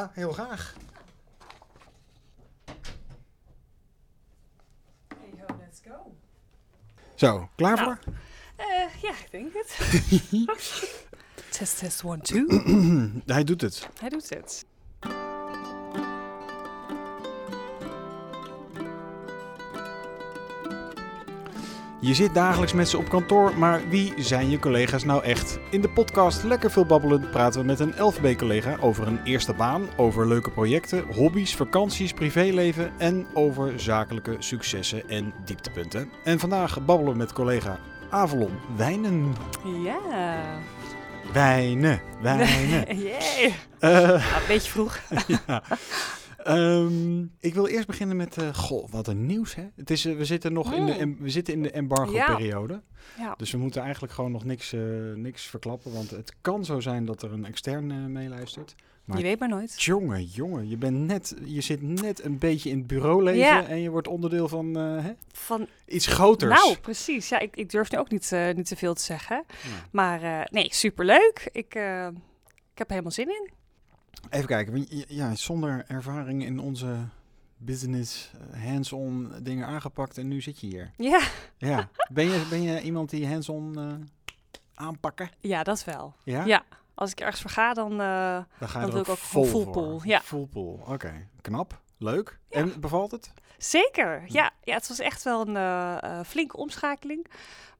Ja, heel graag. Hey ho, let's go. Zo, klaar Nou. voor? Eh, ja, ik denk het. test, test, one, two. Hij doet het. Hij doet het. Je zit dagelijks met ze op kantoor, maar wie zijn je collega's nou echt? In de podcast Lekker Veel Babbelen praten we met een LVB-collega over een eerste baan, over leuke projecten, hobby's, vakanties, privéleven en over zakelijke successen en dieptepunten. En vandaag babbelen we met collega Avalon Wijnen. Ja. Wijnen, wijnen. Yay. Eh, Nou, een beetje vroeg. ja. Ehm, ik wil eerst beginnen met, eh, goh, wat een nieuws hè. Het is, eh, we zitten nog in de, Mm. em- we zitten in de embargo-periode. Ja. Dus we moeten eigenlijk gewoon nog niks, eh, niks verklappen. Want het kan zo zijn dat er een extern meeluistert. Maar- Je weet maar nooit. Jongen, jongen, je, bent net, je zit net een beetje in het bureauleven. Ja. En je wordt onderdeel van hè? Van, iets groters. nou, precies. Ja, ik, ik durf nu ook niet, niet te veel te zeggen. Ja. Maar nee, superleuk. Ik, ik heb er helemaal zin in. Even kijken. Ja, zonder ervaring in onze business, eh, hands-on dingen aangepakt. En nu zit je hier. Ja, Ja. Ben je, ben je iemand die hands-on eh, aanpakken? ja dat wel. Ja? Ja. Als ik ergens voor ga, dan... eh, Dan ga je Dan doe ik ook vol full pool, ja. Full pool, oké. Knap, leuk. En bevalt het? Zeker, ja. ja. Het was echt wel een flinke omschakeling.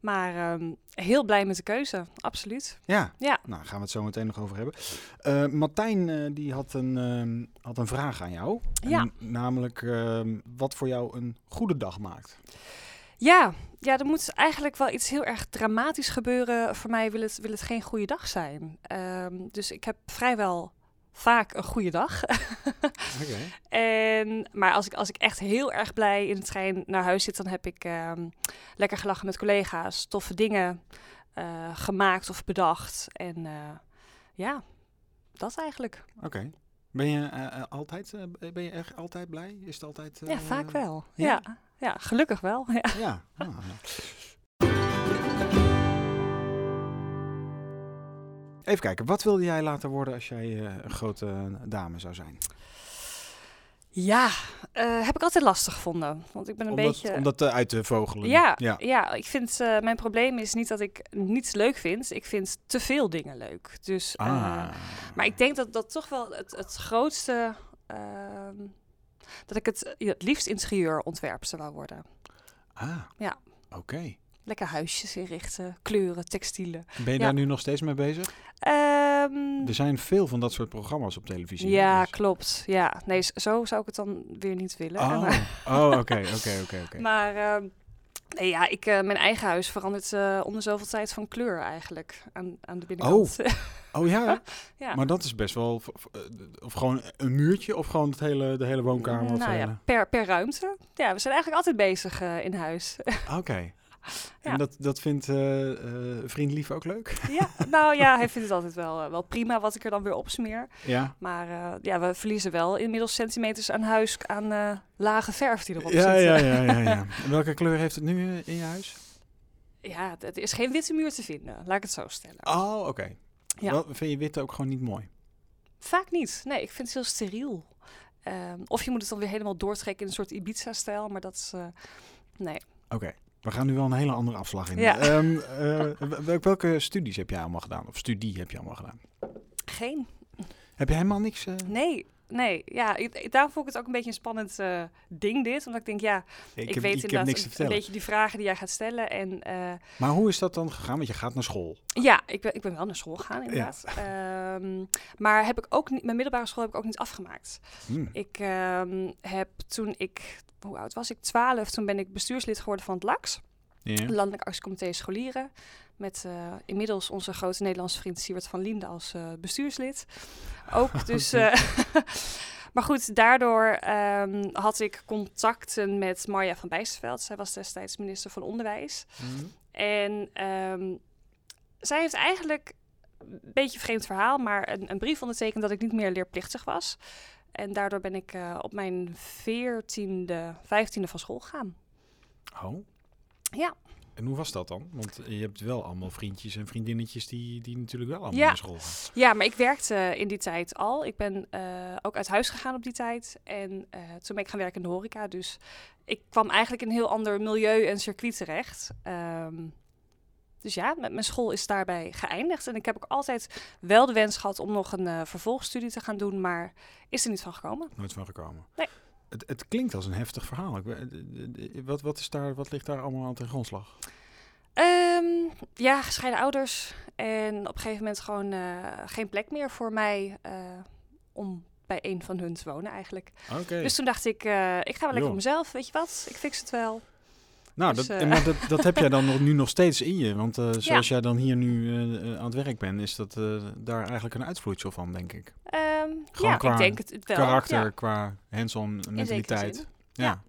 Maar ehm, heel blij met de keuze, absoluut. Ja. Ja. Nou, gaan we het zo meteen nog over hebben. Eh, Martijn eh, die had een, ehm, had een vraag aan jou. Ja. En namelijk ehm, wat voor jou een goede dag maakt. Ja, ja, er moet eigenlijk wel iets heel erg dramatisch gebeuren. Voor mij wil het, wil het geen goede dag zijn. Dus ik heb vrijwel vaak een goede dag. En, maar als ik, als ik echt heel erg blij in de trein naar huis zit, dan heb ik ehm, lekker gelachen met collega's, toffe dingen eh, gemaakt of bedacht. En eh, ja, dat eigenlijk. Oké. Ben je eh, altijd, ben je echt altijd blij? Is het altijd... ja, vaak wel. ja? Ja, ja, gelukkig wel. Ja. Ja. Ah, Even kijken, wat wilde jij laten worden als jij eh, een grote dame zou zijn? Ja, eh, heb ik altijd lastig gevonden. Want ik ben een om, dat, beetje. om dat eh, uit te vogelen. Ja, ja. ja. ik vind eh, mijn probleem is niet dat ik niets leuk vind. Ik vind te veel dingen leuk. Dus, eh, Ah. maar ik denk dat dat toch wel het, het grootste. ehm, dat ik het, het liefst interieurontwerpster wou worden. Ah. Ja. Oké. Lekker huisjes inrichten, kleuren, textielen. Ben je Ja. daar nu nog steeds mee bezig? Ehm, Er zijn veel van dat soort programma's op televisie. ja, dus- klopt. Ja, nee, zo zou ik het dan weer niet willen. Oh, Maar, oh oké, oké, oké, oké. maar ehm, nee, ja, ik, eh, mijn eigen huis verandert eh om de zoveel tijd van kleur eigenlijk aan, aan de binnenkant. Oh ja? ja. Maar dat is best wel... eh, Of gewoon een muurtje of gewoon het hele, de hele woonkamer? of, nou eh, ja, per, per ruimte. Ja, we zijn eigenlijk altijd bezig eh, in huis. Oké. En dat, dat vindt eh eh, vriend Lief ook leuk? ja, nou ja, hij vindt het altijd wel, eh, wel prima wat ik er dan weer opsmeer. Ja. Maar ja, we verliezen wel inmiddels centimeters aan huis aan lage verf die erop Ja, zit. ja, ja, ja, ja. En welke kleur heeft het nu in je huis? Ja, het is geen witte muur te vinden, laat ik het zo stellen. Oh, oké. Ja. Wel, Vind je wit ook gewoon niet mooi? Vaak niet. Nee, ik vind het heel steriel. Ehm, of je moet het dan weer helemaal doortrekken in een soort Ibiza-stijl, maar dat is... nee. Oké. We gaan nu wel een hele andere afslag in. Ja. Ehm, eh, wel- welke studies heb jij allemaal gedaan? Of studie heb je allemaal gedaan? Geen. Heb je helemaal niks... eh, Nee, nee. Ja, ik, daarom vond ik het ook een beetje een spannend eh, ding dit. Omdat ik denk, ja, ik, heb, weet ik inderdaad niks een, een beetje die vragen die jij gaat stellen. En Maar hoe is dat dan gegaan? Want je gaat naar school. ja, ik ben, ik ben wel naar school gegaan inderdaad. Ehm, maar heb ik ook niet, mijn middelbare school heb ik ook niet afgemaakt. Hmm. Ik ehm, heb toen ik, hoe oud was ik? 12. Toen ben ik bestuurslid geworden van het LAX. Ja. Landelijk Actiecomité Scholieren. Met eh, inmiddels onze grote Nederlandse vriend Siewert van Liende als eh, bestuurslid. Ook dus... Eh, maar goed, daardoor ehm, had ik contacten met Marja van Bijsterveld. Zij was destijds minister van Onderwijs. Mhm. En ehm, zij heeft eigenlijk een beetje een vreemd verhaal, maar een, een brief ondertekend dat ik niet meer leerplichtig was. En daardoor ben ik eh, op mijn veertiende, vijftiende van school gegaan. Oh. Ja. En hoe was dat dan? Want je hebt wel allemaal vriendjes en vriendinnetjes die, die natuurlijk wel allemaal Ja. naar school gaan. Ja, maar ik werkte in die tijd al. Ik ben eh, ook uit huis gegaan op die tijd. En eh, toen ben ik gaan werken in de horeca. Dus ik kwam eigenlijk in een heel ander milieu en circuit terecht. Ehm, dus ja, met mijn school is daarbij geëindigd. En ik heb ook altijd wel de wens gehad om nog een eh, vervolgstudie te gaan doen. Maar is er niet van gekomen. Nooit van gekomen. Nee. Het, het klinkt als een heftig verhaal. De- wat, wat, is daar, wat ligt daar allemaal aan ten grondslag? Ehm, ja, gescheiden ouders. En op een gegeven moment gewoon eh, geen plek meer voor mij eh, om bij een van hun te wonen eigenlijk. Oké. Dus toen dacht ik, eh, ik ga wel lekker op mezelf, weet je wat? Ik fix het wel. Nou, dus, dat, eh, maar dat, dat heb jij dan nog, nu nog steeds in je. Want eh, zoals jij dan hier nu eh, aan het werk bent, is dat daar eigenlijk een uitvloeisel van, denk ik. Ehm, Gewoon ja, qua ik denk het wel. Karakter, Ja. qua hands-on mentaliteit. Ja.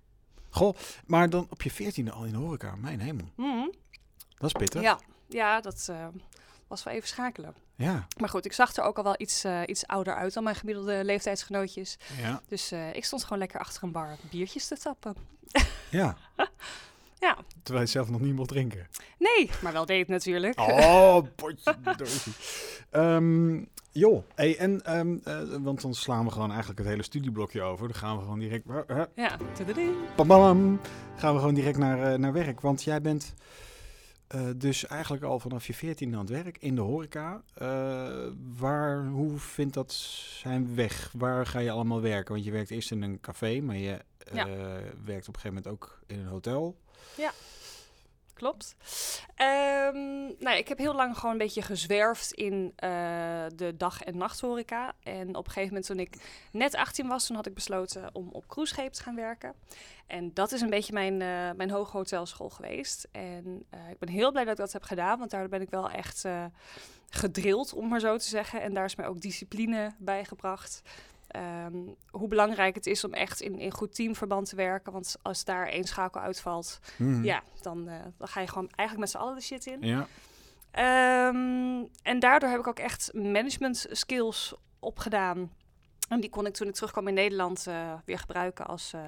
Goh, maar dan op je veertiende al in de horeca. Mijn hemel. Mhm. Dat is pittig. ja. ja, dat was wel even schakelen. Ja. Maar goed, ik zag er ook al wel iets, iets ouder uit dan mijn gemiddelde leeftijdsgenootjes. Ja. Dus ik stond gewoon lekker achter een bar biertjes te tappen. ja. Ja. Terwijl je zelf nog niet mocht drinken. Nee, maar wel deed natuurlijk. Oh, potje. Ehm, joh, hey, en, ehm, eh, want dan slaan we gewoon eigenlijk het hele studieblokje over. Dan gaan we gewoon direct, uh, Ja, tududu. bam, gaan we gewoon direct naar, eh, naar werk. Want jij bent eh, dus eigenlijk al vanaf je 14 aan het werk in de horeca. Waar, hoe vindt dat zijn weg? Waar ga je allemaal werken? Want je werkt eerst in een café, maar je Ja. werkt op een gegeven moment ook in een hotel. Klopt. Ehm, nou, ik heb heel lang gewoon een beetje gezwerfd in eh, de dag- en nachthoreca. En op een gegeven moment toen ik net 18 was, toen had ik besloten om op cruiseschepen te gaan werken. En dat is een beetje mijn, eh mijn hoge hotelschool geweest. En eh, ik ben heel blij dat ik dat heb gedaan, want daar ben ik wel echt gedrild, om maar zo te zeggen. En daar is mij ook discipline bij gebracht. Ehm, hoe belangrijk het is om echt in, in goed teamverband te werken. Want als daar één schakel uitvalt, Mhm. ja, dan, eh, dan ga je gewoon eigenlijk met z'n allen de shit in. Ja. Ehm, en daardoor heb ik ook echt management skills opgedaan. En die kon ik toen ik terugkwam in Nederland eh, weer gebruiken als eh,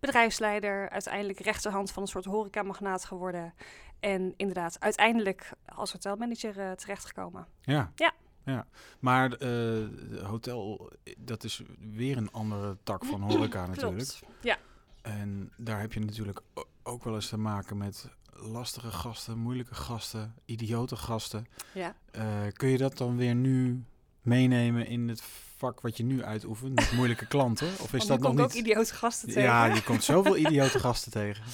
bedrijfsleider. Uiteindelijk rechterhand van een soort horecamagnaat geworden. En inderdaad, uiteindelijk als hotelmanager terechtgekomen. Ja. Ja. Ja. Maar eh, hotel, dat is weer een andere tak van horeca natuurlijk. Ja. En daar heb je natuurlijk ook wel eens te maken met lastige gasten, moeilijke gasten, idiote gasten. Ja. Eh, kun je dat dan weer nu meenemen in het vak wat je nu uitoefent met moeilijke klanten? Of is dat nog kom ik niet? ook idiote gasten tegen. ja, je komt zoveel idiote gasten tegen.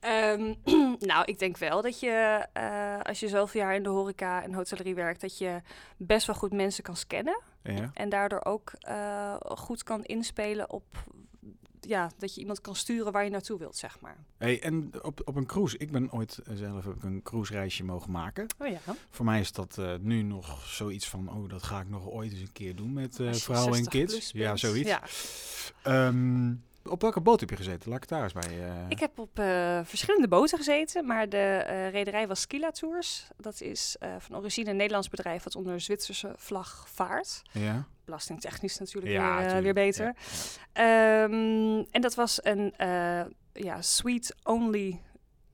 Ehm, nou, ik denk wel dat je, eh, als je zoveel jaar in de horeca en hotellerie werkt, dat je best wel goed mensen kan scannen. Ja. En daardoor ook eh, goed kan inspelen op, ja, dat je iemand kan sturen waar je naartoe wilt, zeg maar. Hey, en op, op een cruise, ik ben ooit eh, zelf heb ik een cruise reisje mogen maken. Oh ja. Voor mij is dat nu nog zoiets van, oh, dat ga ik nog ooit eens een keer doen met vrouwen en 60 kids. Ja, zoiets. Ja. Ehm, op welke boot heb je gezeten? Laat ik het daar eens bij. eh, Ik heb op eh, verschillende boten gezeten, maar de eh, rederij was Skila Tours. Dat is van origine een Nederlands bedrijf wat onder Zwitserse vlag vaart. Ja, Belastingtechnisch natuurlijk Ja, weer, weer beter. Ehm, en dat was een ja, suite-only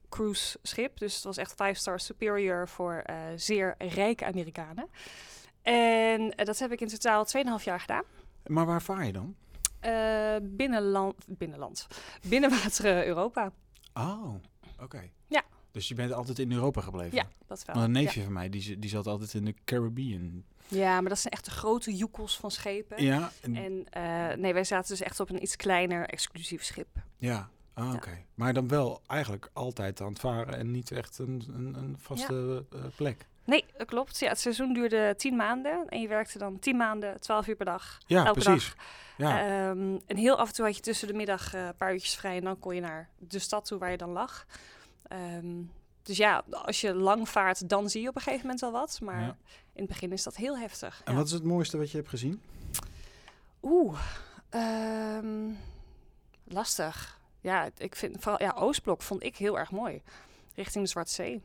cruise schip. Dus het was echt 5-star superior voor zeer rijke Amerikanen. En dat heb ik in totaal 2,5 jaar gedaan. Maar waar vaar je dan? Eh, binnenland, binnenland, binnenwateren Europa. Oh, oké. Ja. Dus je bent altijd in Europa gebleven? Ja, dat wel. Want een Ja. neefje van mij, die, die zat altijd in de Caribbean. Ja, maar dat zijn echt de grote joekels van schepen. Ja, en- En eh, nee, wij zaten dus echt op een iets kleiner exclusief schip. ja. Ah, Ja. oké. Maar dan wel eigenlijk altijd aan het varen en niet echt een, een, een vaste eh, plek. Nee, dat klopt. Ja, het seizoen duurde tien maanden. En je werkte dan tien maanden, twaalf uur per dag. Ja, elke precies. dag. Ja, Ehm, en heel af en toe had je tussen de middag eh, een paar uurtjes vrij. En dan kon je naar de stad toe waar je dan lag. Ehm, dus ja, als je lang vaart, dan zie je op een gegeven moment wel wat. Maar Ja. in het begin is dat heel heftig. En ja. wat is het mooiste wat je hebt gezien? Oeh, ehm, lastig. Ja, ik vind vooral ja, Oostblok vond ik heel erg mooi. Richting de Zwarte Zee.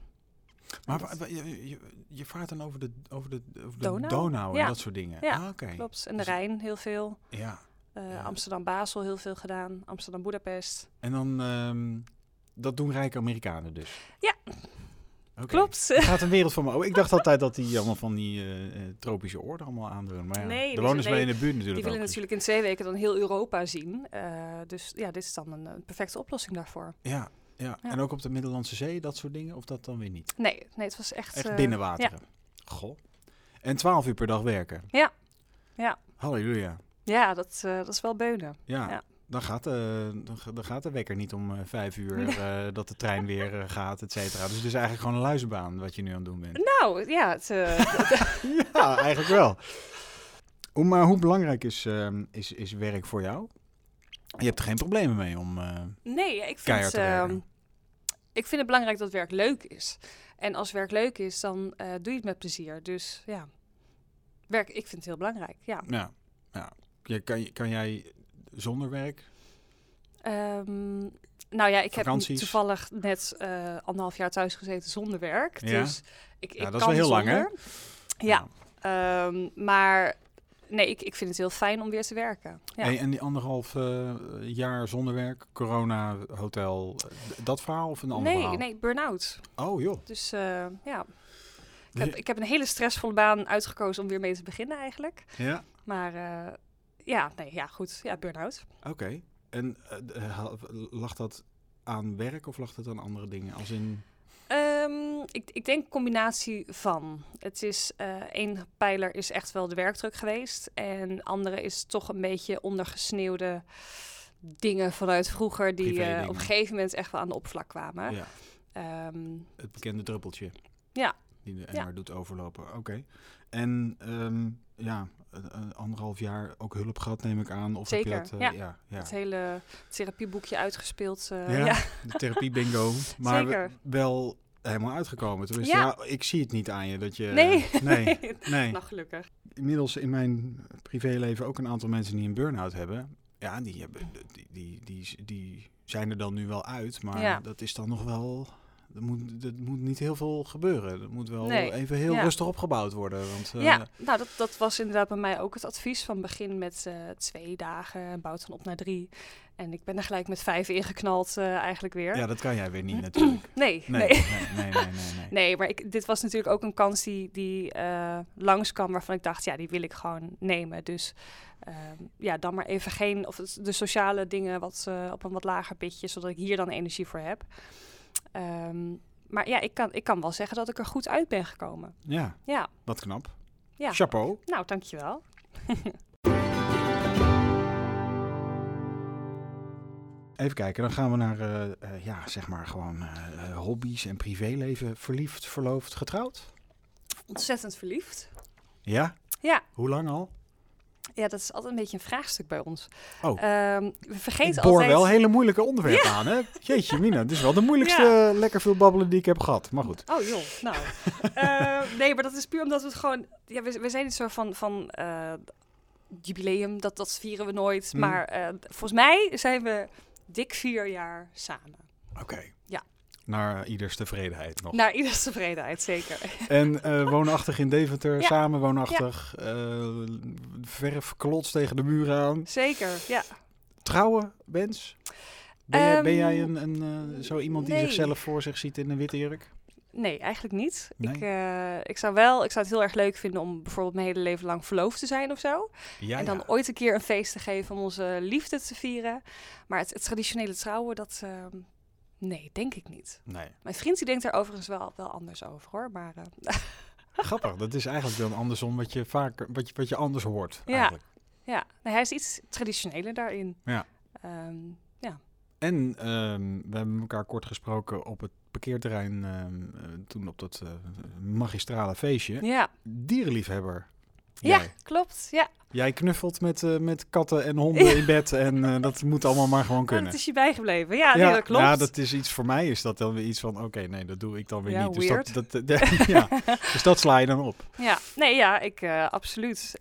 Maar Dat- je, je, je vaart dan over de, over de, over de Donau? Donau, en Ja. dat soort dingen? Ja, ah. Klopt. En de Dus- Rijn heel veel. Ja. Eh, Ja. Amsterdam-Basel heel veel gedaan. Amsterdam-Boedapest. En dan, ehm, dat doen rijke Amerikanen dus? Oké. Klopt. Er gaat een wereld van me. Oh, ik dacht altijd dat die allemaal van die eh, eh, tropische oorden allemaal aandoen. Maar ja, Nee, de die wonen bij in de buurt Die natuurlijk willen ook. natuurlijk in twee weken dan heel Europa zien. Dus ja, dit is dan een, een perfecte oplossing daarvoor. Ja, ja. Ja. en ook op de Middellandse Zee, dat soort dingen? Of dat dan weer niet? Nee, nee het was echt... Echt eh, binnenwateren? Goh. En 12 uur per dag werken? Ja. Ja. Halleluja. Ja, dat, eh, dat is wel beunen. Ja, Ja. Dan, gaat, de, dan, ga- dan gaat de wekker niet om eh, vijf uur eh, dat de trein weer eh, gaat, et cetera. Dus het is eigenlijk gewoon een luizenbaan wat je nu aan het doen bent. Nou, ja, het, eh, ja, eigenlijk wel. Hoe, maar hoe belangrijk is, ehm, is, is werk voor jou? Je hebt er geen problemen mee om... eh, nee, ik vind, Keihard te werken. Ik vind het belangrijk dat werk leuk is. En als werk leuk is, dan eh, doe je het met plezier. Dus ja, werk, ik vind het heel belangrijk, ja. ja, ja. Je- Kan, kan jij zonder werk? Ehm, nou ja, ik heb toevallig net eh, anderhalf jaar thuis gezeten zonder werk. Ja? Dus ik, ik Ja, dat is wel heel lang, hè? Ja, ehm, maar nee, ik, ik vind het heel fijn om weer te werken. Ja. Hey, en die anderhalf eh, jaar zonder werk, corona, hotel, dat verhaal of een ander nee, verhaal? nee, burn-out. Oh joh. Dus eh, ja, ik heb, ik heb een hele stressvolle baan uitgekozen om weer mee te beginnen eigenlijk. Ja, Maar eh, ja, nee, ja, goed. Ja, burn-out. oké. En lag dat aan werk of lag dat aan andere dingen? Als in... Ehm, ik, ik denk combinatie van. Het is eh één pijler is echt wel de werkdruk geweest. En andere is toch een beetje ondergesneeuwde dingen vanuit vroeger die eh, op een gegeven moment echt wel aan de oppervlak kwamen. Ja, Ehm, het bekende druppeltje. Ja. Die de Ja. emmer doet overlopen. Oké. En ehm, ja, anderhalf jaar ook hulp gehad, neem ik aan. Of Zeker, heb je dat, ja. eh, ja, ja. Het hele therapieboekje uitgespeeld. Ja, ja. de therapie bingo. Maar Zeker. wel helemaal uitgekomen. Tenminste, Ja. ja. ik zie het niet aan je dat je... Nee. Nee, nee. nou, gelukkig. Inmiddels in mijn privéleven ook een aantal mensen die een burn-out hebben. Ja, die, hebben, die, die, die, die zijn er dan nu wel uit. Maar Ja. dat is dan nog wel... Er moet, er moet niet heel veel gebeuren. Er moet wel Nee. even heel Ja. rustig opgebouwd worden. Want, eh, ja, nou dat, dat was inderdaad bij mij ook het advies. Van begin met eh, twee dagen en bouw het dan op naar drie. En ik ben er gelijk met vijf ingeknald eh, eigenlijk weer. ja, dat kan jij weer niet natuurlijk. Nee, Nee, nee. nee, nee, nee, nee. maar ik, dit was natuurlijk ook een kans die, die langskwam waarvan ik dacht, ja, die wil ik gewoon nemen. Dus ehm, ja, dan maar even geen, of de sociale dingen wat, op een wat lager pitje, zodat ik hier dan energie voor heb. Ehm, maar ja, ik kan, ik kan wel zeggen dat ik er goed uit ben gekomen. Ja, Ja, wat knap. ja. Chapeau. Nou, dankjewel. Even kijken, dan gaan we naar, eh, eh, ja, zeg maar gewoon eh, hobby's en privéleven. Verliefd, verloofd, getrouwd? Ontzettend verliefd. Ja? Ja. Hoe lang al? Ja, dat is altijd een beetje een vraagstuk bij ons. Oh. Ehm, we vergeten Ik boor altijd... wel hele moeilijke onderwerpen aan, hè? Jeetje, Mina. Dit is wel de moeilijkste lekker veel babbelen die ik heb gehad. Maar goed. Oh joh, nou. Eh, nee, maar dat is puur omdat we het gewoon... Ja, we, we zijn niet zo van, van eh, jubileum, dat, dat vieren we nooit. Hmm. Maar eh, volgens mij zijn we dik vier jaar samen. Oké. Ja. Naar ieders tevredenheid nog. Naar ieders tevredenheid, zeker. En eh, woonachtig in Deventer, Ja. samen woonachtig. eh, verf klots tegen de muren aan. Zeker, ja. Trouwen, wens? Ben, jij, ben Ehm, jij een, een, eh, zo iemand die zichzelf voor zich ziet in een witte jurk? Nee, eigenlijk niet. Nee? Ik, ik zou wel, ik zou het heel erg leuk vinden om bijvoorbeeld mijn hele leven lang verloofd te zijn of zo. Ja, en dan ja. ooit een keer een feest te geven om onze liefde te vieren. Maar het, het traditionele trouwen, dat... ehm, nee, denk ik niet. Nee. Mijn vriend die denkt er overigens wel, wel anders over hoor. Maar eh, Grappig, dat is eigenlijk dan andersom wat je vaker, wat je, wat je anders hoort. Ja. Eigenlijk. ja, nee, hij is iets traditioneler daarin. Ja. Ehm, En ehm, we hebben elkaar kort gesproken op het parkeerterrein ehm, eh, toen op dat eh, magistrale feestje. ja. Dierenliefhebber. Ja, Jij. klopt. Ja, Jij knuffelt met, eh, met katten en honden in bed en eh, dat moet allemaal maar gewoon kunnen. dat is je bijgebleven. Ja, nee, dat klopt. ja, dat is iets voor mij is dat dan weer iets van oké, nee, dat doe ik dan weer Ja, niet. Dus weird. dat, dat, ja, dus dat sla je dan op. Ja, nee, ja, ik eh, absoluut.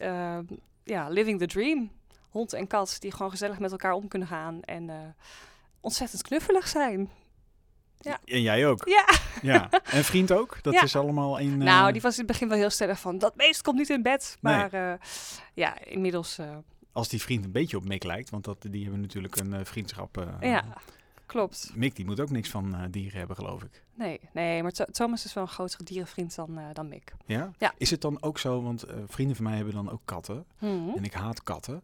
Ja, living the dream. Hond en kat die gewoon gezellig met elkaar om kunnen gaan en ontzettend knuffelig zijn. Ja. En jij ook. Ja. Ja. En vriend ook. Dat Ja. is allemaal een. Nou, die was in het begin wel heel stellig van dat beest komt niet in bed. Nee. Maar eh, ja, inmiddels. eh, Als die vriend een beetje op Mick lijkt, want dat, die hebben natuurlijk een eh, vriendschap. eh, ja, klopt. Mick die moet ook niks van eh, dieren hebben, geloof ik. Nee, nee maar Tho- Thomas is wel een grotere dierenvriend dan, eh, dan Mick. Ja? Ja. Is het dan ook zo, want eh, vrienden van mij hebben dan ook katten. Mhm. En ik haat katten.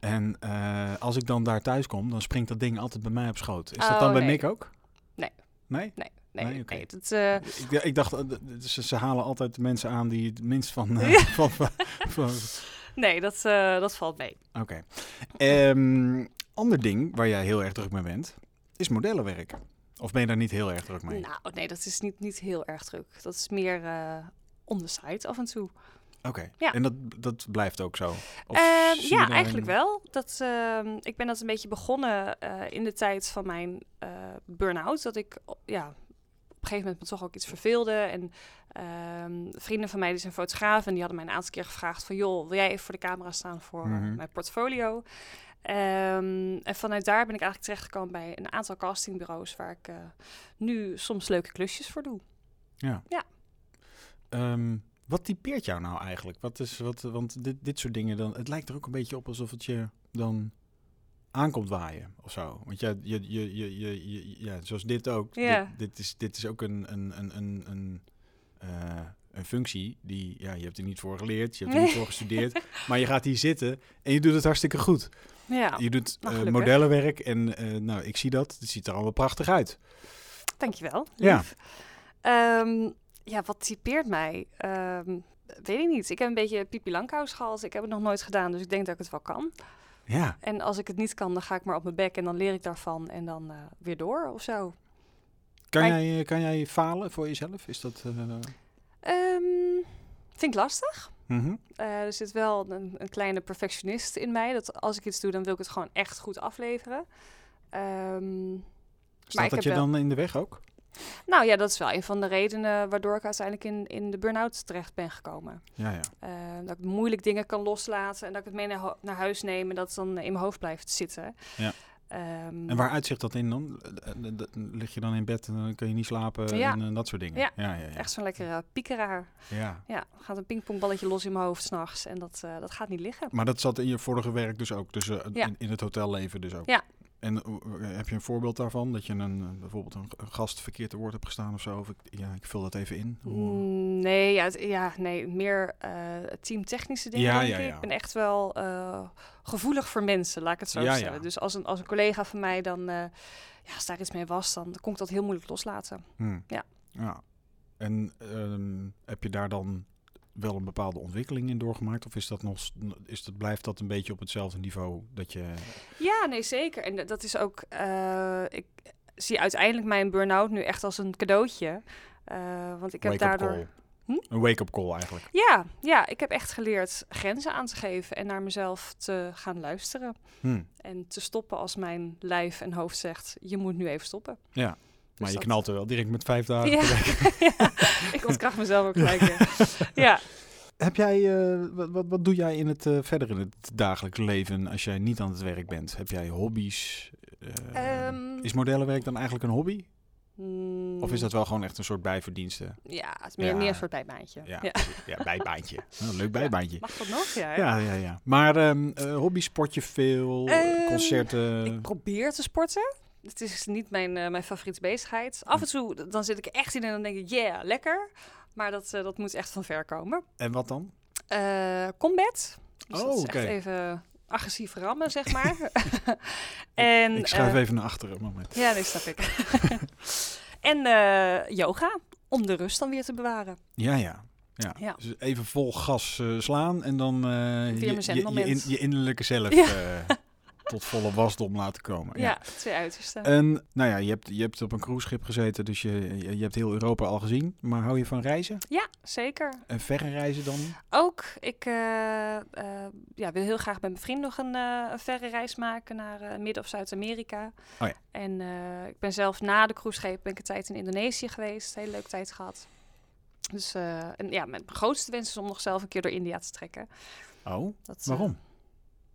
En eh, als ik dan daar thuis kom, dan springt dat ding altijd bij mij op schoot. Is dat Oh, dan bij nee. Mick ook? Nee. Nee? Nee, Nee, dat, eh, Ik, ik dacht, eh, ze, ze halen altijd mensen aan die het minst van... eh, van, van, nee dat, dat valt mee. Oké. Ehm, ander ding waar jij heel erg druk mee bent, is modellenwerk. Of ben je daar niet heel erg druk mee? Nou, nee, dat is niet, niet heel erg druk. Dat is meer on the side af en toe. Oké. Ja. En dat, dat blijft ook zo? Je ja, eigenlijk een- wel. Dat, ehm, ik ben dat een beetje begonnen eh, in de tijd van mijn eh burn-out. Dat ik ja, op een gegeven moment me toch ook iets verveelde. En ehm, vrienden van mij die zijn fotograaf en die hadden mij een aantal keer gevraagd van... joh, wil jij even voor de camera staan voor Mhm. mijn portfolio? En vanuit daar ben ik eigenlijk terechtgekomen bij een aantal castingbureaus... waar ik eh, nu soms leuke klusjes voor doe. Ja. Ja. Wat typeert jou nou eigenlijk? Wat is, wat, want dit, dit soort dingen, dan, het lijkt er ook een beetje op alsof het je dan aankomt waaien of zo. Want ja, je, je, je, je, je- ja zoals dit ook. Ja. Dit, dit, is, dit is ook een, een, een, een, een, eh, een functie die, ja, je hebt er niet voor geleerd, je hebt er niet voor gestudeerd. Maar je gaat hier zitten en je doet het hartstikke goed. Ja, Je doet eh, modellenwerk en eh, nou, ik zie dat. Het ziet er allemaal prachtig uit. dankjewel. Ja. lief. Ja, wat typeert mij? Ehm, weet ik niet. Ik heb een beetje Pipi Langkous gehad. Ik heb het nog nooit gedaan, dus ik denk dat ik het wel kan. Ja, En als ik het niet kan, dan ga ik maar op mijn bek en dan leer ik daarvan en dan eh, weer door of zo. kan jij, eh, kan jij falen voor jezelf? Is dat... Ehm, vind ik lastig. mhm. Er zit wel een, een kleine perfectionist in mij. Dat als ik iets doe, dan wil ik het gewoon echt goed afleveren. Ehm, Staat ik dat je wel- dan in de weg ook? Nou ja, dat is wel een van de redenen waardoor ik uiteindelijk in, in de burn-out terecht ben gekomen. Ja, ja. Eh, dat ik moeilijk dingen kan loslaten en dat ik het mee naar, naar huis neem en dat het dan in mijn hoofd blijft zitten. Ja. Ehm, En waar uitzicht dat in dan? Eh, eh, Lig je dan in bed en dan kun je niet slapen Ja. en dat soort dingen? Ja. ja, ja. ja. Echt zo'n lekkere piekeraar. Ja. Ja, gaat een pingpongballetje los in mijn hoofd s'nachts en dat, dat gaat niet liggen. Maar dat zat in je vorige werk dus ook, dus in, in het hotelleven dus ook? Ja. En eh, heb je een voorbeeld daarvan? Dat je een, eh, bijvoorbeeld een, gast verkeerd te woord hebt gestaan of zo? Of ik, ja, ik vul dat even in. Hoe- Mm, Nee, ja, ja, nee, meer eh teamtechnische dingen. Ja, denk ja, ik. ja. Ik ben echt wel eh, gevoelig voor mensen, laat ik het zo stellen. ja. Dus als een, als een collega van mij dan, eh, ja, als daar iets mee was, dan kon ik dat heel moeilijk loslaten. Hm. Ja. ja. En ehm, heb je daar dan wel een bepaalde ontwikkeling in doorgemaakt? Of is dat nog, is dat, blijft dat een beetje op hetzelfde niveau dat je... Ja, nee, zeker. En dat is ook, eh, ik zie uiteindelijk mijn burn-out nu echt als een cadeautje. Eh, want ik heb daardoor. Hm? Een wake-up call eigenlijk. Ja, ja, ik heb echt geleerd grenzen aan te geven en naar mezelf te gaan luisteren. Hm. En te stoppen als mijn lijf en hoofd zegt, je moet nu even stoppen. Ja. Maar je knalt er wel direct met vijf dagen Ja. ja, ik ontkracht mezelf ook gelijk. ja. Heb jij, eh, wat, wat, wat doe jij in het, eh, verder in het dagelijks leven als jij niet aan het werk bent? Heb jij hobby's? Eh, Ehm, is modellenwerk dan eigenlijk een hobby? Mm, Of is dat wel gewoon echt een soort bijverdienste? Ja, het is meer, Ja. meer een soort bijbaantje. Ja, Ja. bijbaantje. Nou, leuk bijbaantje. Mag dat nog? Ja? Ja, ja, ja. Maar ehm eh, hobby sport je veel? Ehm, concerten? Ik probeer te sporten. Het is niet mijn, eh, mijn favoriete bezigheid. Af en toe d- dan zit ik er echt in en dan denk ik, yeah, lekker. Maar dat, eh, dat moet echt van ver komen. En wat dan? Eh, combat. Dus Oh, dat oké. even agressief rammen, zeg maar. en, ik schuif even naar achteren een moment. Ja, nee, snap ik. en yoga, om de rust dan weer te bewaren. Ja, ja. Ja. Ja. Dus even vol gas slaan en dan je, je, in- je innerlijke zelf Ja. Tot volle wasdom laten komen. Ja, twee uitersten. En nou ja, je hebt, je hebt op een cruiseschip gezeten, dus je, je, hebt heel Europa al gezien. Maar hou je van reizen? ja, zeker. En verre reizen dan? Ook, ik eh, eh, ja, wil heel graag met mijn vriend nog een, eh, een verre reis maken naar Midden- of Zuid-Amerika. Oh ja. En ik ben zelf na de cruiseschip ben ik een tijd in Indonesië geweest. Hele leuke tijd gehad. Dus en ja, mijn grootste wens is om nog zelf een keer door India te trekken. Oh, Dat, waarom?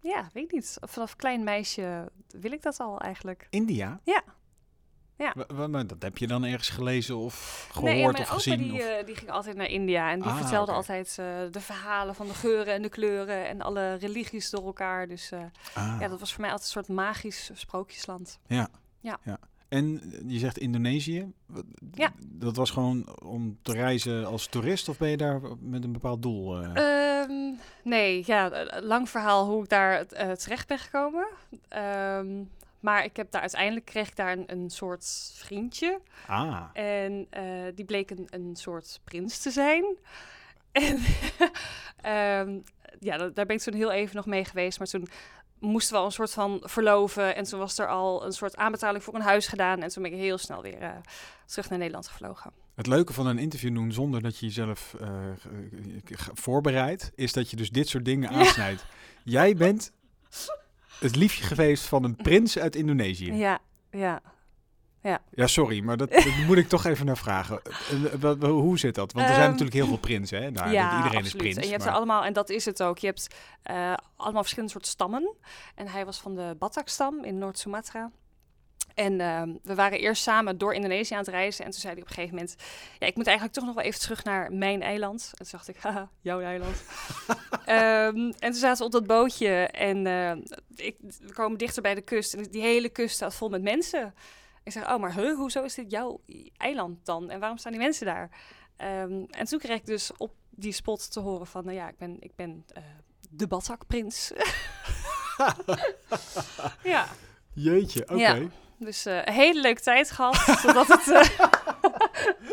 Ja, weet ik niet. Vanaf klein meisje wil ik dat al eigenlijk. India? Ja. Ja. Maar dat heb je dan ergens gelezen of gehoord nee, mijn of gezien? die, of... eh, die ging altijd naar India en die Ah, vertelde altijd eh, de verhalen van de geuren en de kleuren en alle religies door elkaar. Dus eh, Ah. ja, dat was voor mij altijd een soort magisch sprookjesland. En En je zegt Indonesië. Ja. Dat was gewoon om te reizen als toerist of ben je daar met een bepaald doel? eh? Ehm, nee, ja, eh, lang verhaal hoe ik daar eh, terecht ben gekomen. Ehm, maar ik heb daar uiteindelijk kreeg ik daar een, een soort vriendje. ah, En eh, die bleek een, een soort prins te zijn. En ehm, ja, da- daar ben ik toen heel even nog mee geweest. Maar toen moesten we al een soort van verloven. En toen was er al een soort aanbetaling voor een huis gedaan. En toen ben ik heel snel weer eh, terug naar Nederland gevlogen. het leuke van een interview doen zonder dat je jezelf ge- voorbereidt, is dat je dus dit soort dingen Ja. aansnijdt. Jij bent het liefje geweest van een prins uit Indonesië. Ja, ja. Ja, sorry, maar dat, dat moet ik toch even naar vragen. Eh, hoe zit dat? Want er zijn Ehm, natuurlijk heel veel prinsen, hè? Ja, iedereen absoluut. is prins. En je hebt maar- er allemaal, en dat is het ook. Je hebt eh, allemaal verschillende soorten stammen. En hij was van de Batak-stam in Noord-Sumatra. En ehm, we waren eerst samen door Indonesië aan het reizen. En toen zei hij op een gegeven moment... Ja, ik moet eigenlijk toch nog wel even terug naar mijn eiland. En toen dacht ik, haha, jouw eiland. Ehm, en toen zaten we op dat bootje. En eh, ik, we komen dichter bij de kust. En die hele kust staat vol met mensen. Ik zeg, oh, maar huh, hoezo is dit jouw eiland dan? En waarom staan die mensen daar? Ehm, en toen kreeg ik dus op die spot te horen van... Nou ja, ik ben, ik ben eh, de Batak-prins. ja. Jeetje, oké. Ja. Dus eh, een hele leuke tijd gehad. totdat, het, eh,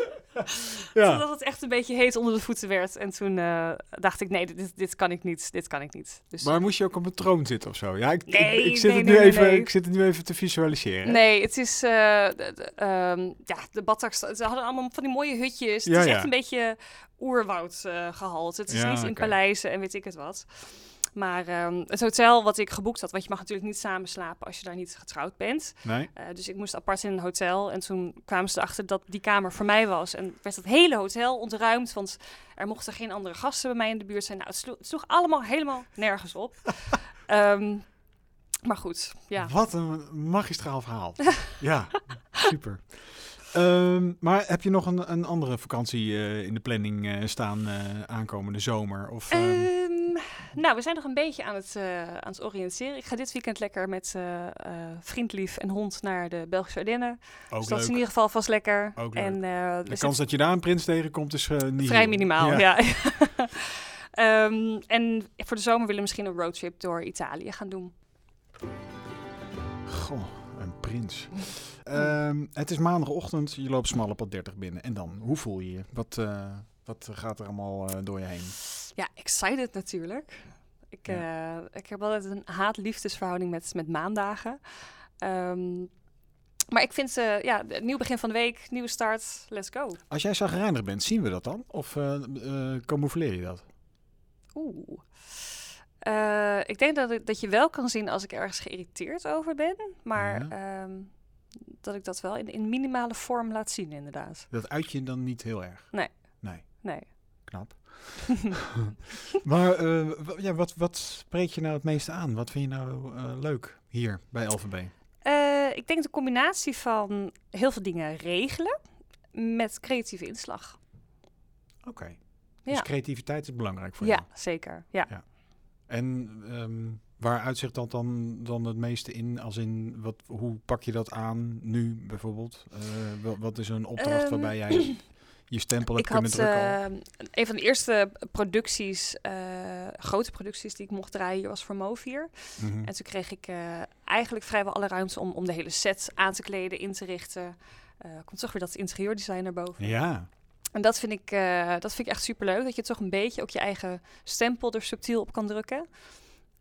Ja. totdat het echt een beetje heet onder de voeten werd. En toen eh, dacht ik, nee, dit, dit kan ik niet. Dit kan ik niet. Dus, Maar moest je ook op een troon zitten of zo? Ja, ik, ik- Nee, ik, zit nee, het nu nee, even, ik zit het nu even te visualiseren. nee, het is... eh, de, de, ehm, ja, de Bataks, ze hadden allemaal van die mooie hutjes. Ja, het is ja. echt een beetje oerwoud eh gehaald. Het is niet in paleizen en weet ik het wat. Maar ehm, het hotel wat ik geboekt had... Want je mag natuurlijk niet samen slapen als je daar niet getrouwd bent. Nee? Eh, dus ik moest apart in een hotel. En toen kwamen ze erachter dat die kamer voor mij was. En werd het hele hotel ontruimd. Want er mochten geen andere gasten bij mij in de buurt zijn. Nou, het sloeg, het sloeg allemaal helemaal nergens op. Ehm, maar goed, ja. Wat een magistraal verhaal. ja, super. Ehm, maar heb je nog een, een andere vakantie eh, in de planning eh, staan eh, aankomende zomer? Of, ehm, Ehm, nou, we zijn nog een beetje aan het, aan het oriënteren. Ik ga dit weekend lekker met vriendlief en hond naar de Belgische Ardennen. ook dus dat is in ieder geval vast lekker. Ook. En, De zitten- kans dat je daar een prins tegenkomt is niet Vrij heel- minimaal, ja. En voor de zomer willen we misschien een roadtrip door Italië gaan doen. Goh, prins. Ehm, het is maandagochtend, je loopt smalle pad 30 binnen. En dan, hoe voel je je? Wat, eh, wat gaat er allemaal eh, door je heen? Ja, excited natuurlijk. Ik, eh, ik heb altijd een haat-liefdesverhouding met, met maandagen. Ehm, maar ik vind, eh ja, nieuw begin van de week, nieuwe start, let's go. Als jij zagrijnig bent, zien we dat dan? Of camoufleer je dat? Oeh. Eh, ik denk dat, ik, dat je wel kan zien als ik ergens geïrriteerd over ben. Maar ehm, dat ik dat wel in, in minimale vorm laat zien, inderdaad. Dat uit je dan niet heel erg? Nee. Nee, Nee. knap. maar eh, ja, wat, wat spreekt je nou het meeste aan? Wat vind je nou eh, leuk hier bij LVB? Ik denk de combinatie van heel veel dingen regelen met creatieve inslag. Oké. Dus Ja. creativiteit is belangrijk voor Ja, jou. zeker. Ja. En ehm, waar uitzicht dat dan, dan het meeste in? Als in, wat, hoe pak je dat aan nu bijvoorbeeld? Eh, wat, wat is een opdracht Ehm, waarbij jij je stempel hebt Ik kunnen had drukken? al? eh, een van de eerste producties, eh, grote producties die ik mocht draaien, hier was voor Movier. Mhm. En toen kreeg ik eh, eigenlijk vrijwel alle ruimte om, om de hele set aan te kleden, in te richten. Komt toch weer dat interieurdesign naar boven. Ja, En dat vind, ik, eh, dat vind ik echt superleuk. Dat je toch een beetje ook je eigen stempel er subtiel op kan drukken.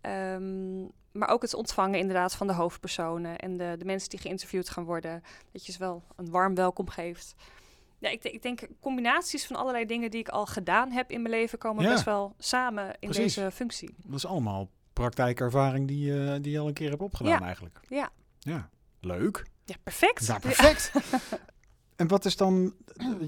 Ehm, maar ook het ontvangen inderdaad van de hoofdpersonen en de, de mensen die geïnterviewd gaan worden. Dat je ze wel een warm welkom geeft. Ja, ik, ik denk combinaties van allerlei dingen die ik al gedaan heb in mijn leven komen Ja. best wel samen in Precies. deze functie. dat is allemaal praktijkervaring die, eh, die je al een keer hebt opgedaan Ja. eigenlijk. Ja. Ja, leuk. Ja, perfect. Ja, perfect. en wat is dan,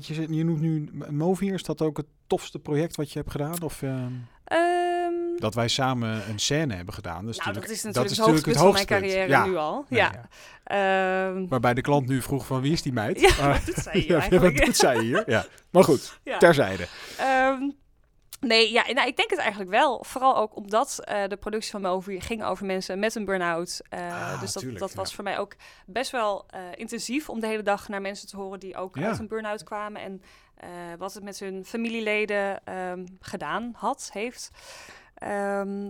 je, je noemt nu Movier, is dat ook het tofste project wat je hebt gedaan? Of ehm, Ehm, dat wij samen een scène hebben gedaan? Dat is nou, dat natuurlijk, is natuurlijk het hoogtepunt van mijn carrière Ja. nu al. Nee, ja. Ehm, Waarbij de klant nu vroeg van wie is die meid? Ja, Maar- dat zei je ja, eigenlijk. wat doet zij hier? Ja. Maar goed, ja. terzijde. Ehm, Nee, ja, nou, ik denk het eigenlijk wel. Vooral ook omdat eh, de productie van Movier ging over mensen met een burn-out. Eh, Ah, dus dat, tuurlijk, dat was voor mij ook best wel eh, intensief om de hele dag naar mensen te horen die ook Ja. uit een burn-out kwamen. En wat het met hun familieleden ehm, gedaan had, heeft. Ehm,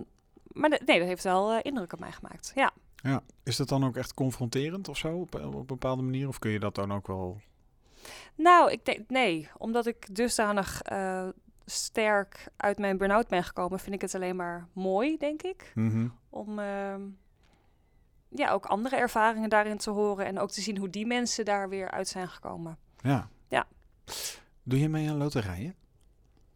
maar de- nee, dat heeft wel indruk op mij gemaakt. Ja. Ja. Is dat dan ook echt confronterend of zo op, op een bepaalde manier? Of kun je dat dan ook wel... Nou, ik denk nee, omdat ik dusdanig sterk uit mijn burn-out ben gekomen, vind ik het alleen maar mooi, denk ik. Mhm. om ehm, ja, ook andere ervaringen daarin te horen en ook te zien hoe die mensen daar weer uit zijn gekomen. Ja. Ja. Doe je mee aan loterijen?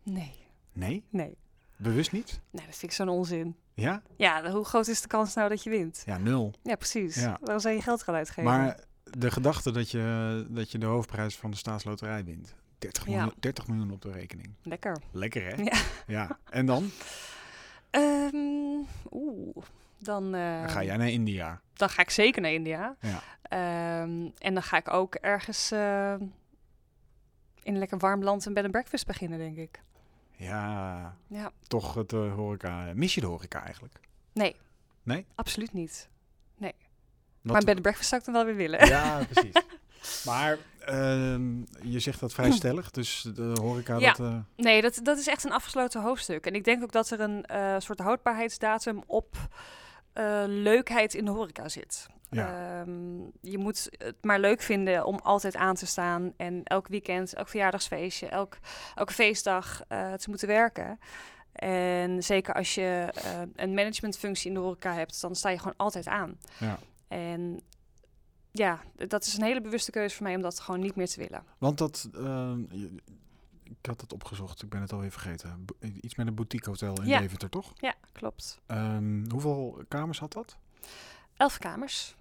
Nee, Nee? nee. Bewust niet? Nee, dat vind ik zo'n onzin. Ja? Ja, hoe groot is de kans nou dat je wint? Ja, nul. Ja, precies. Ja. Waarom zou je geld gaan uitgeven? Maar de gedachte dat je, dat je de hoofdprijs van de staatsloterij wint. 30 Ja. miljoen, 30 miljoen op de rekening. Lekker. Lekker hè? Ja. Ja. En dan? Ehm, Oeh, dan, eh, Dan ga jij naar India. dan ga ik zeker naar India. Ja. Ehm, en dan ga ik ook ergens in een lekker warm land een bed and breakfast beginnen, denk ik. Ja, Ja. toch het eh, horeca. Mis je de horeca eigenlijk? Nee. Nee? Absoluut niet. Wat- Maar een bed and breakfast zou ik dan wel weer willen. Ja, precies. maar ehm, je zegt dat vrij stellig, dus de horeca Ja. dat... eh, Nee, dat, dat is echt een afgesloten hoofdstuk. En ik denk ook dat er een eh, soort houdbaarheidsdatum op eh, leukheid in de horeca zit. ja. Ehm, je moet het maar leuk vinden om altijd aan te staan en elk weekend, elk verjaardagsfeestje, elk, elke feestdag te moeten werken. En zeker als je een managementfunctie in de horeca hebt, dan sta je gewoon altijd aan. ja. En ja, dat is een hele bewuste keuze voor mij om dat gewoon niet meer te willen. Want dat... ehm, ik had het opgezocht, ik ben het alweer vergeten. Bo- Iets met een boutique hotel in Ja. Deventer, toch? Ja, klopt. Ehm, hoeveel kamers had dat? Elf kamers,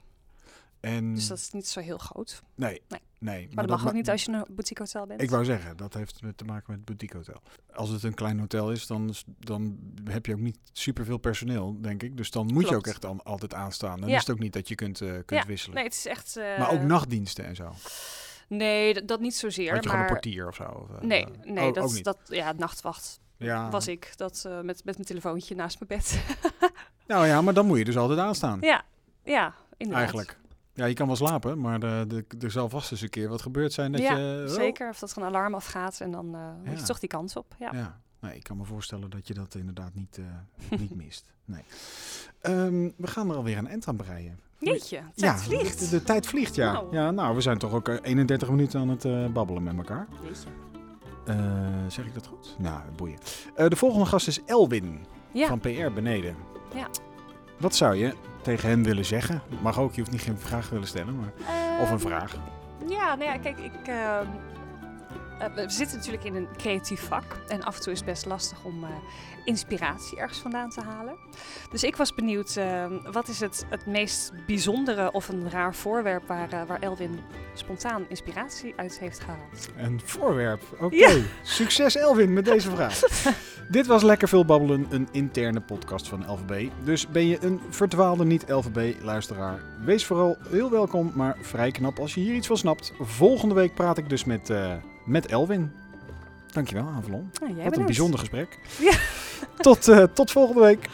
En, dus dat is niet zo heel groot. Nee, Nee. nee. Maar, dat mag ma- ook niet als je een boutique hotel bent. Ik wou zeggen, dat heeft te maken met het boutique hotel. Als het een klein hotel is, dan, is- dan heb je ook niet superveel personeel, denk ik. Dus dan moet je ook echt al, altijd aanstaan. Dan Ja. is het ook niet dat je kunt, eh, kunt Ja, wisselen. Nee, het is echt... eh, Maar ook nachtdiensten en zo. Nee, dat, dat niet zozeer. Had je gewoon maar... een portier of zo? Of, eh, Nee, nee oh, dat, niet. dat, ja, nachtwacht ja. was ik. Dat met, met mijn telefoontje naast mijn bed. Nou ja, maar dan moet je dus altijd aanstaan. ja, ja, inderdaad. Eigenlijk. Ja, je kan wel slapen, maar de, de, er zal vast eens een keer wat gebeurd zijn dat ja, je... oh, zeker. Of dat er een alarm afgaat en dan eh moet je toch die kans op. Ja. Ja, nee, ik kan me voorstellen dat je dat inderdaad niet, eh, niet mist. Nee. Ehm, we gaan er alweer een eind aan breien. Jeetje, tijd ja, vliegt. De, de tijd vliegt, ja. Nou. Ja, nou, we zijn toch ook eh, 31 minuten aan het eh, babbelen met elkaar. Jeetje. Eh, zeg ik dat goed? Nou, boeien. Eh, de volgende gast is Elwin Ja, van PR Beneden. Ja. Wat zou je tegen hem willen zeggen? Mag ook, je hoeft niet geen vraag willen stellen, maar... Of een Ehm, vraag. Ja, nou ja, kijk, ik, ehm, eh, we zitten natuurlijk in een creatief vak. En af en toe is het best lastig om eh, inspiratie ergens vandaan te halen. Dus ik was benieuwd, ehm, wat is het, het meest bijzondere of een raar voorwerp waar, eh, waar Elwin spontaan inspiratie uit heeft gehaald? Een voorwerp. Oké. Ja. Succes Elwin met deze vraag. Dit was Lekker Veel Babbelen, een interne podcast van LVB. Dus ben je een verdwaalde niet-LVB-luisteraar? Wees vooral heel welkom, maar vrij knap als je hier iets van snapt. Volgende week praat ik dus met, eh, met Elwin. Dankjewel, Avalon. Nou, Wat een bedankt. bijzonder gesprek. Ja. Tot, eh, tot volgende week.